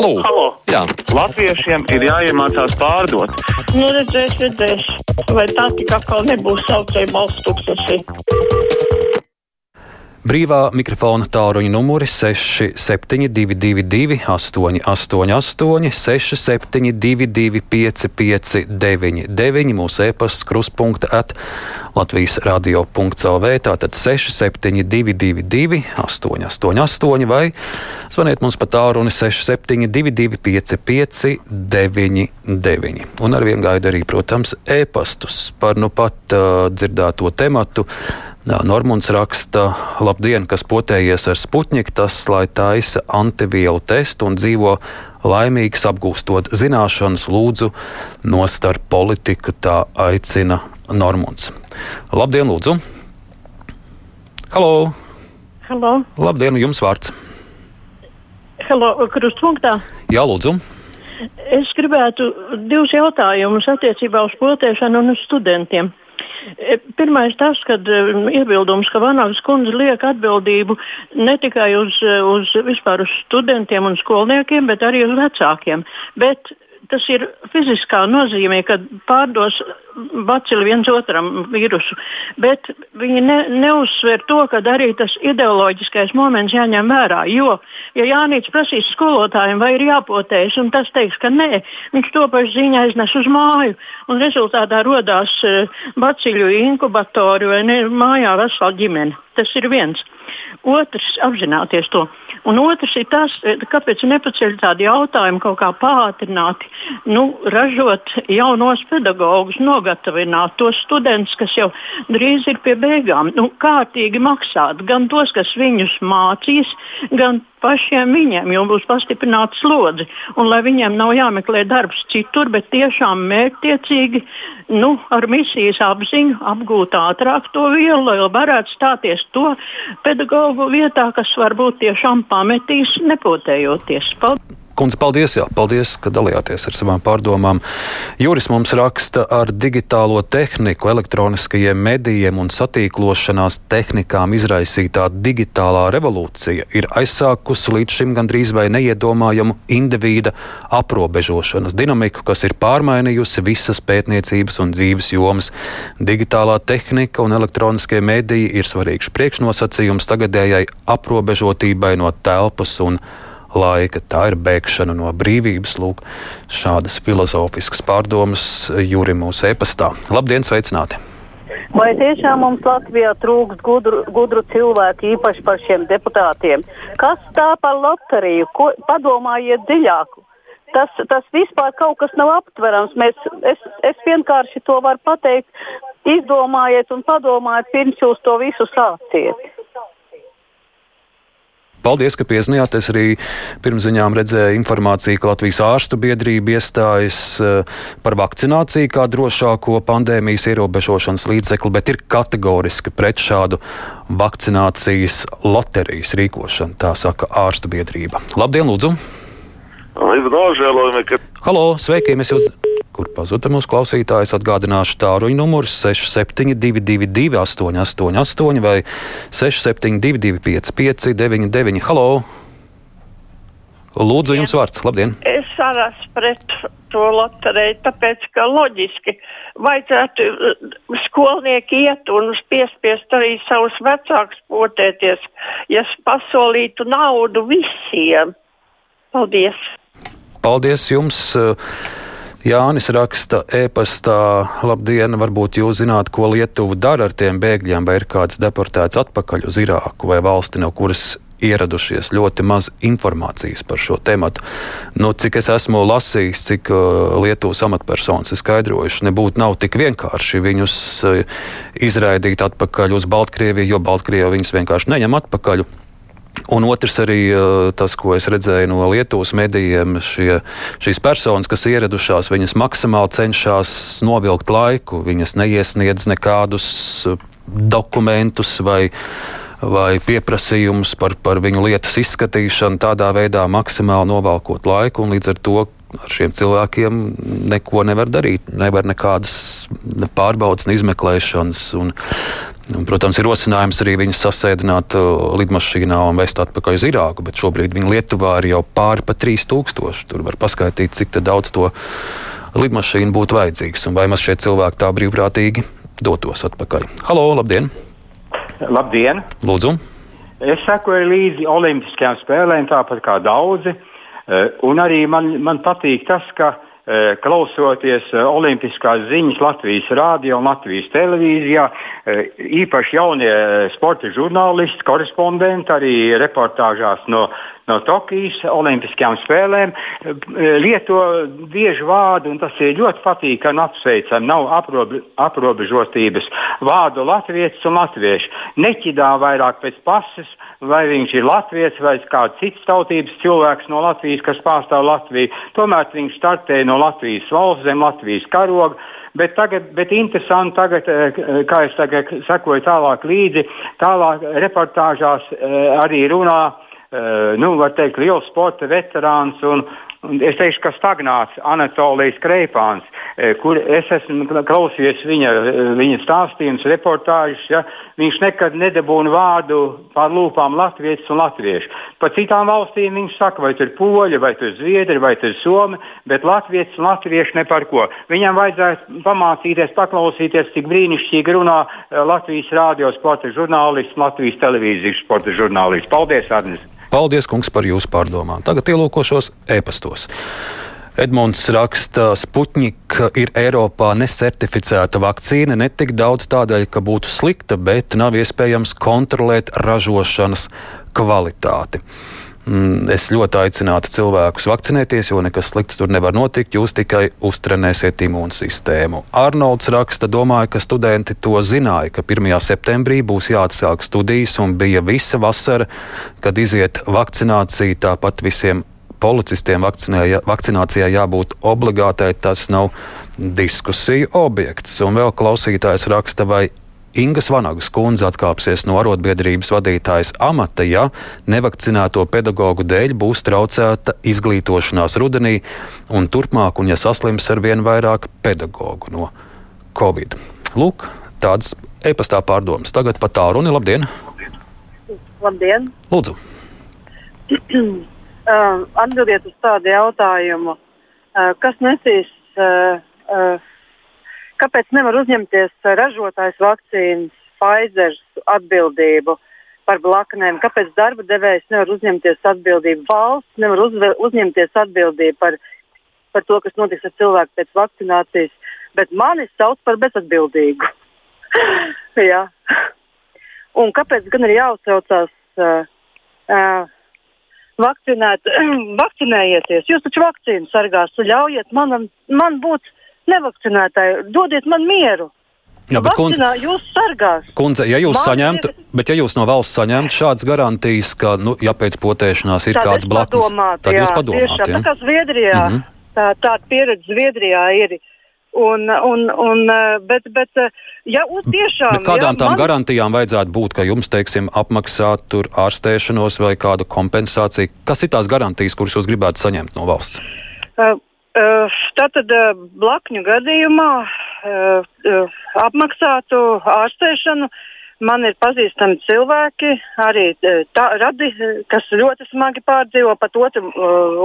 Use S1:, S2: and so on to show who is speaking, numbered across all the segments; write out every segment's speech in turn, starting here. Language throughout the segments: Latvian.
S1: Halo!
S2: Halo.
S1: Jā.
S2: Latviešiem ir jāiemācās pārdot.
S3: Nu, redzēs, redzēs. Vai tā tik atkal nebūs saucēja balsts tūkstoši?
S1: Brīvā mikrofona tāluņa numuri 6722, 888, 672, 559, mūsu e-pasts, kruspunkta at Latvijas radio.clv, tātad 672, 888, vai zvaniet mums pa tālruni 672, 559, un ar vienu gaidu arī, protams, e-pastus par nu pat uh, dzirdēto tematu. Normons raksta, labdien, kas potējies ar Sputniku, tas, lai taisa antivielu testu un dzīvo laimīgs, apgūstot zināšanas, lūdzu, nostar politiku, tā aicina Normons. Labdien, lūdzu! Halo!
S3: Halo!
S1: Labdien, jums vārds!
S3: Halo, krustpunktā!
S1: Jā, lūdzu!
S3: Es gribētu divus jautājumus attiecībā uz potēšanu un uz studentiem. Pirmais tas, kad iebildums, ka Vanāgas kundze liek atbildību ne tikai uz, uz, uz studentiem un skolniekiem, bet arī uz vecākiem. Bet tas ir fiziskā nozīmē, kad pārdos bacili viens otram vīrusu, bet viņi ne, neuzsver to, ka arī tas ideoloģiskais moments jāņem vērā. Jo, ja Jānis prasīs skolotājiem, vai ir jāpotējas, un tas teiks, ka nē, viņš to pašu ziņā aiznes uz māju, un rezultātā radās uh, baciļu inkubatori vai ne, mājā vesela ģimene. Tas ir viens. Otrs - apzināties to. Un otrs ir tas, kāpēc nepaceļ tādu jautājumu kaut kā pātrināti, nu, ražot jaunos pedagogus, nogatavināt tos studentus, kas jau drīz ir pie beigām, nu, kārtīgi maksāt gan tos, kas viņus mācīs, gan pašiem viņiem, jo būs pastiprināta slodze. Un lai viņiem nav jāmeklē darbs citur, bet tiešām mērķtiecīgi, nu, ar misijas apziņu apgūt ātrāk to vielu, lai varētu stāties to pedagoģu vietā, kas varbūt tiešām pametīs nepotējoties. Paldies!
S1: Kundze, paldies, jā, paldies, ka dalījāties ar savām pārdomām. Juris mums raksta ar digitālo tehniku, elektroniskajiem medijiem un satīklošanās tehnikām izraisītā digitālā revolūcija ir aizsākusi līdz šim gandrīz vai neiedomājamu indivīda aprobežošanas dinamiku, kas ir pārmainījusi visas pētniecības un dzīves jomas. Digitālā tehnika un elektroniskie mediji ir svarīgs priekšnosacījums tagadējai aprobežotībai no telpas un laika. Tā ir bēgšana no brīvības. Lūk, šādas filozofiskas pārdomas Jūri mūsu e-pastā. Labdien, sveicināti!
S4: Vai tiešām mums Latvijā trūkst gudru, gudru cilvēku, īpaši par šiem deputātiem? Kas tā par loteriju? Ko, padomājiet dziļāk. Tas, tas vispār kaut kas nav aptverams. Mēs, es, es vienkārši to varu pateikt. Izdomājiet un padomājiet, pirms jūs to visu sāciet.
S1: Paldies, ka piezinājāt. Es arī pirms ziņām redzēju informāciju, ka Latvijas ārstu biedrība iestājas eh, par vakcināciju kā drošāko pandēmijas ierobežošanas līdzekli, bet ir kategoriski pret šādu vakcinācijas loterijas rīkošanu. Tā saka ārstu biedrība. Labdien, lūdzu!
S5: Līdz nožēlojumi, ka.
S1: Halo, sveiki! Mēs jūs kur pazuda mūsu klausītājs. Atgādināšu tāruņa numurs 6722, 888, vai 672, 559, Halo! Lūdzu, jums vārds. Labdien!
S3: Es esmu pret to loteriju, tāpēc, ka loģiski vajadzētu skolnieki iet un piespiest arī savus vecākus potēties, ja pasolītu naudu visiem. Paldies!
S1: Paldies jums! Jānis raksta e-pastā, labdien, varbūt jūs zināt, ko Lietuva dara ar tiem bēgļiem, vai ir kāds deportēts atpakaļ uz Irāku vai valsti, no kuras ieradušies ļoti maz informācijas par šo tematu. Nu, cik es esmu lasījis, cik uh, Lietuvas amatpersonas ir skaidrojuši, nebūtu nav tik vienkārši viņus uh, izraidīt atpakaļ uz Baltkrieviju, jo Baltkrievija viņus vienkārši neņem atpakaļ. Un otrs arī tas, ko es redzēju no Lietuvas medijiem, šie, šīs personas, kas ieradušās, viņas maksimāli cenšas novilkt laiku. Viņas neiesniedz nekādus dokumentus vai, vai pieprasījumus par, par viņu lietas izskatīšanu, tādā veidā maksimāli novalkot laiku un līdz ar to ar šiem cilvēkiem neko nevar darīt. Nevar nekādas ne pārbaudas, ne izmeklēšanas. Un Un, protams, ir rosinājums arī viņus sasēdināt uh, lidmašīnā un vest atpakaļ uz Irāku, bet šobrīd viņi Lietuvā ir jau pāri pa 3000. Tur var paskaidrot, cik daudz to lidmašīnu būtu vajadzīgs un vai mēs šie cilvēki tā brīvprātīgi dotos atpakaļ. Halo, labdien!
S6: Labdien!
S1: Lūdzu!
S6: Es sekoju līdzi Olimpiskajām spēlēm, tāpat kā daudzi. Uh, un arī man, man patīk tas, ka uh, klausoties eh, Olimpiskās ziņas Latvijas rādio un Latvijas televīzijā. Eh, īpaši jaunie sporta žurnālisti, korespondenti arī reportāžās no, no Tokijas Olimpiskajām spēlēm lieto bieži vārdu, un tas ir ļoti patīkami un apsveicami. Nav aprobe, aprobežotības vārdu latviešu un latviešu. Neķidā vairāk pēc pases, vai viņš ir latviečs vai kāds cits tautības cilvēks no Latvijas, kas pārstāv Latviju. Tomēr viņš startēja no Latvijas valsts zem Latvijas karoga. Bet, tagad, bet interesanti, tagad, kā es tagad sekoju tālāk līdzi, tālāk reportāžās arī runā Eh, nu, var teikt, liels sporta veterāns un, es teikšu, ka stagnāts Anatolijas Kreipāns, eh, kur es esmu klausījies viņa, eh, viņa stāstījumus, reportāžus. Ja, viņš nekad nedabūna vārdu pār lūpām latviešu un latviešu. Pa citām valstīm viņš saka, vai tur ir poļi, vai tur ir zviedri, vai tur ir somi, bet latviešu un latviešu ne par ko. Viņam vajadzētu pamācīties, paklausīties, cik brīnišķīgi runā Latvijas rādio sporta žurnālists, Latvijas televīzijas sporta žurnālists. Paldies, Arnis!
S1: Paldies, kungs, par jūsu pārdomām. Tagad ielūkošos e-pastos. Edmunds raksta, Sputņika ir Eiropā nesertificēta vakcīna ne tik daudz tādēļ, ka būtu slikta, bet nav iespējams kontrolēt ražošanas kvalitāti. Mm, es ļoti aicinātu cilvēkus vakcinēties, jo nekas slikts tur nevar notikt. Jūs tikai uztrenēsiet imūnsistēmu. Arnolds raksta, domāju, ka studenti to zināja, ka 1. septembrī būs jāatsāk studijas un bija visa vasara, kad iziet vakcinācija. Tāpat visiem policistiem vakcinācijai jābūt obligātai. Tas nav diskusiju objekts. Un vēl klausītājs raksta, vai Ingas Vanagas kundze atkāpsies no arotbiedrības vadītājas amata, ja nevakcinēto pedagoģu dēļ būs traucēta izglītošanās rudenī un turpmāk, un ja saslims ar vien vairāk pedagoģu no Covid. Lūk, tādas e-pastā pārdomas. Tagad pat tā runa. Labdien!
S7: Labdien!
S1: Lūdzu!
S7: uh, atbildiet uz tādu jautājumu, uh, kas nesīs uh, uh, Kāpēc nevar uzņemties ražotājs vakcīnas Pfizer atbildību par blaknēm? Kāpēc darba devējs nevar uzņemties atbildību? Valsts nevar uz, uzņemties atbildību par, par to, kas notiks ar cilvēku pēc vakcinācijas, bet mani sauc par bezatbildīgu. Un kāpēc gan ir jāuztraucās? Uh, uh, Vakcinēt, vakcinējieties, jūs taču vakcīnu sargās, ļaujiet man, man būt nevakcinētāji, dodiet man mieru. Jā, bet kundze, jūs sargās.
S1: Kundze, ja jūs saņemtu, ir... bet ja jūs no valsts saņemtu šādas garantijas, ka, nu, ja pēc potēšanās ir tad kāds blakus,
S7: padomāt,
S1: tad
S7: jā,
S1: jūs padomājat.
S7: Tā kā Zviedrijā, mm -hmm. tā, tāda pieredze Zviedrijā ir. Un, un, un, bet, bet, ja uz tiešām. Bet
S1: kādām
S7: jā,
S1: tām
S7: man...
S1: garantijām vajadzētu būt, ka jums, teiksim, apmaksāt tur ārstēšanos vai kādu kompensāciju? Kas ir tās garantijas, kuras jūs gribētu saņemt no valsts?
S7: Tātad blakņu gadījumā apmaksātu ārstēšanu man ir pazīstami cilvēki, arī tā, radi, kas ļoti smagi pārdzīvo, pat otru,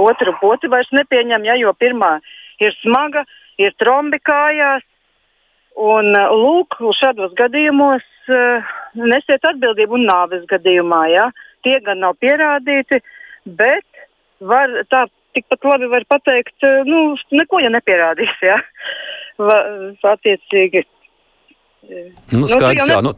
S7: otru poti vairs nepieņem, ja, jo pirmā ir smaga, ir trombi kājās. Un, lūk, šādos gadījumos nesiet atbildību un nāves gadījumā. Ja. Tie gan nav pierādīti, bet var tā tikpat labi var pateikt, eh, nu, neko jau nepierādīs. Ja? Va, attiecīgi.
S1: Eh, nu, skaidrs, nu, jā, nu,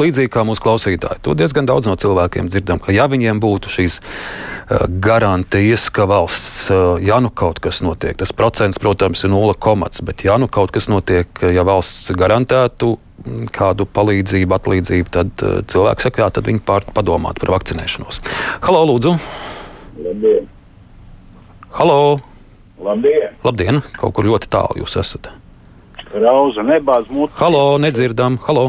S1: līdzīgi kā mūsu klausītāji. To diezgan daudz no cilvēkiem dzirdam, ka ja viņiem būtu šīs uh, garantijas, ka valsts, uh, ja nu kaut kas notiek, tas procents, protams, ir 0,5, bet ja nu kaut kas notiek, ja valsts garantētu mm, kādu palīdzību, atlīdzību, tad uh, cilvēki saka, jā, tad viņi pār padomātu par vakcinēšanos. Halo, lūdzu! Labdien! Halo!
S8: Labdien!
S1: Labdien! Kaut kur ļoti tālu jūs esat.
S8: Rauza nebāz mutē.
S1: Halo, nedzirdam! Halo!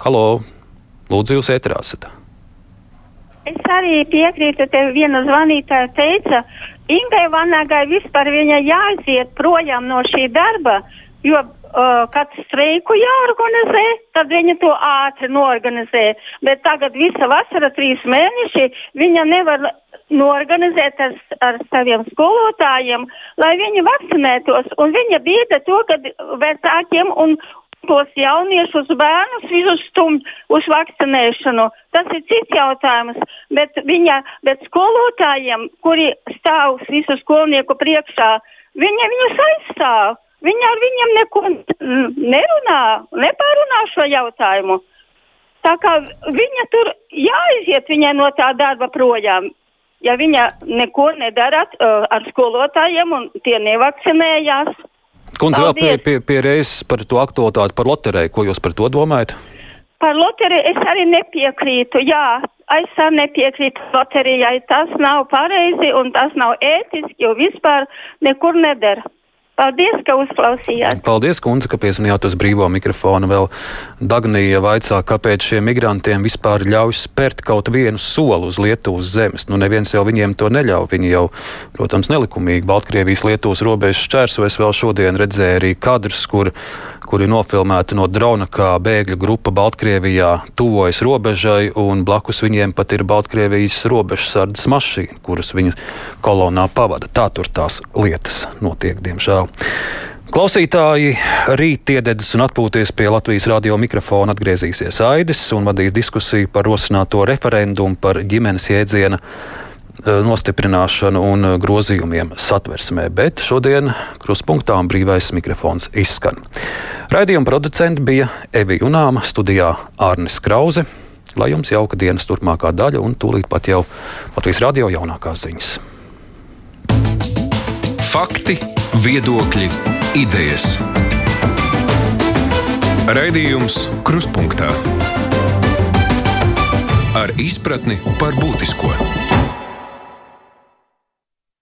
S1: Halo! Lūdzu, jūs ēterā esat.
S9: Es arī piekrītu, ka viena zvanītāja teica, Ingai Vanagai vispār viņa jāiziet projām no šī darba, jo uh, kad streiku jāorganizē, tad viņa to ātri norganizē. Bet tagad visa vasara, trīs mēneši, viņa nevar norganizēt ar, ar saviem skolotājiem, lai viņi vakcinētos. Un viņa bieda to, ka vecākiem un tos jauniešus, bērnus visus stumj uz vakcinēšanu. Tas ir cits jautājums. Bet, viņa, bet skolotājiem, kuri stāv visu skolnieku priekšā, viņa viņus aizstāv. Viņa ar viņiem neko nerunā, nepārunā šo jautājumu. Tā kā viņa tur jāiziet viņai no tā darba projām. Ja viņa neko nedara uh, ar skolotājiem un tie nevakcinējās,
S1: Kundze, vēl pie, pie, pie reizes par to aktualitāti par loteriju. Ko jūs par to domājat?
S9: Par loteriju es arī nepiekrītu. Jā, es arī nepiekrītu loterijai. Tas nav pareizi un tas nav ētiski, jo vispār nekur nedara. Paldies, ka uzklausījāt.
S1: Paldies, kundze, ka piezvanījāt uz brīvo mikrofonu. Vēl Dagnija vaicā, kāpēc šiem migrantiem vispār ļauj spērt kaut vienu soli uz Lietuvas zemes. Nu, neviens jau viņiem to neļauj. Viņi jau, protams, nelikumīgi Baltkrievijas-Lietuvas robežas šķērso. Es vēl šodien redzēju arī kadrus, kur kuri nofilmēti no drona, kā bēgļu grupa Baltkrievijā tuvojas robežai, un blakus viņiem pat ir Baltkrievijas robežsardzes mašīna, kuras viņu kolonā pavada. Tā tur tās lietas notiek, diemžēl. Klausītāji rīt iededzis un atpūties pie Latvijas radio mikrofona atgriezīsies Aidis un vadīs diskusiju par rosināto referendumu par ģimenes jēdziena Eh, nostiprināšanu un eh, grozījumiem satversmē, bet šodien kruspunktā brīvais mikrofons izskan. Raidījuma producents bija Evija Unāma, studijā Ārnis Krause. Lai jums jauka dienas turpmākā daļa un tūlīt pat jau Latvijas radio jaunākās ziņas.
S10: Fakti, viedokļi, idejas. Raidījums Kruspunkta ar izpratni par būtisko.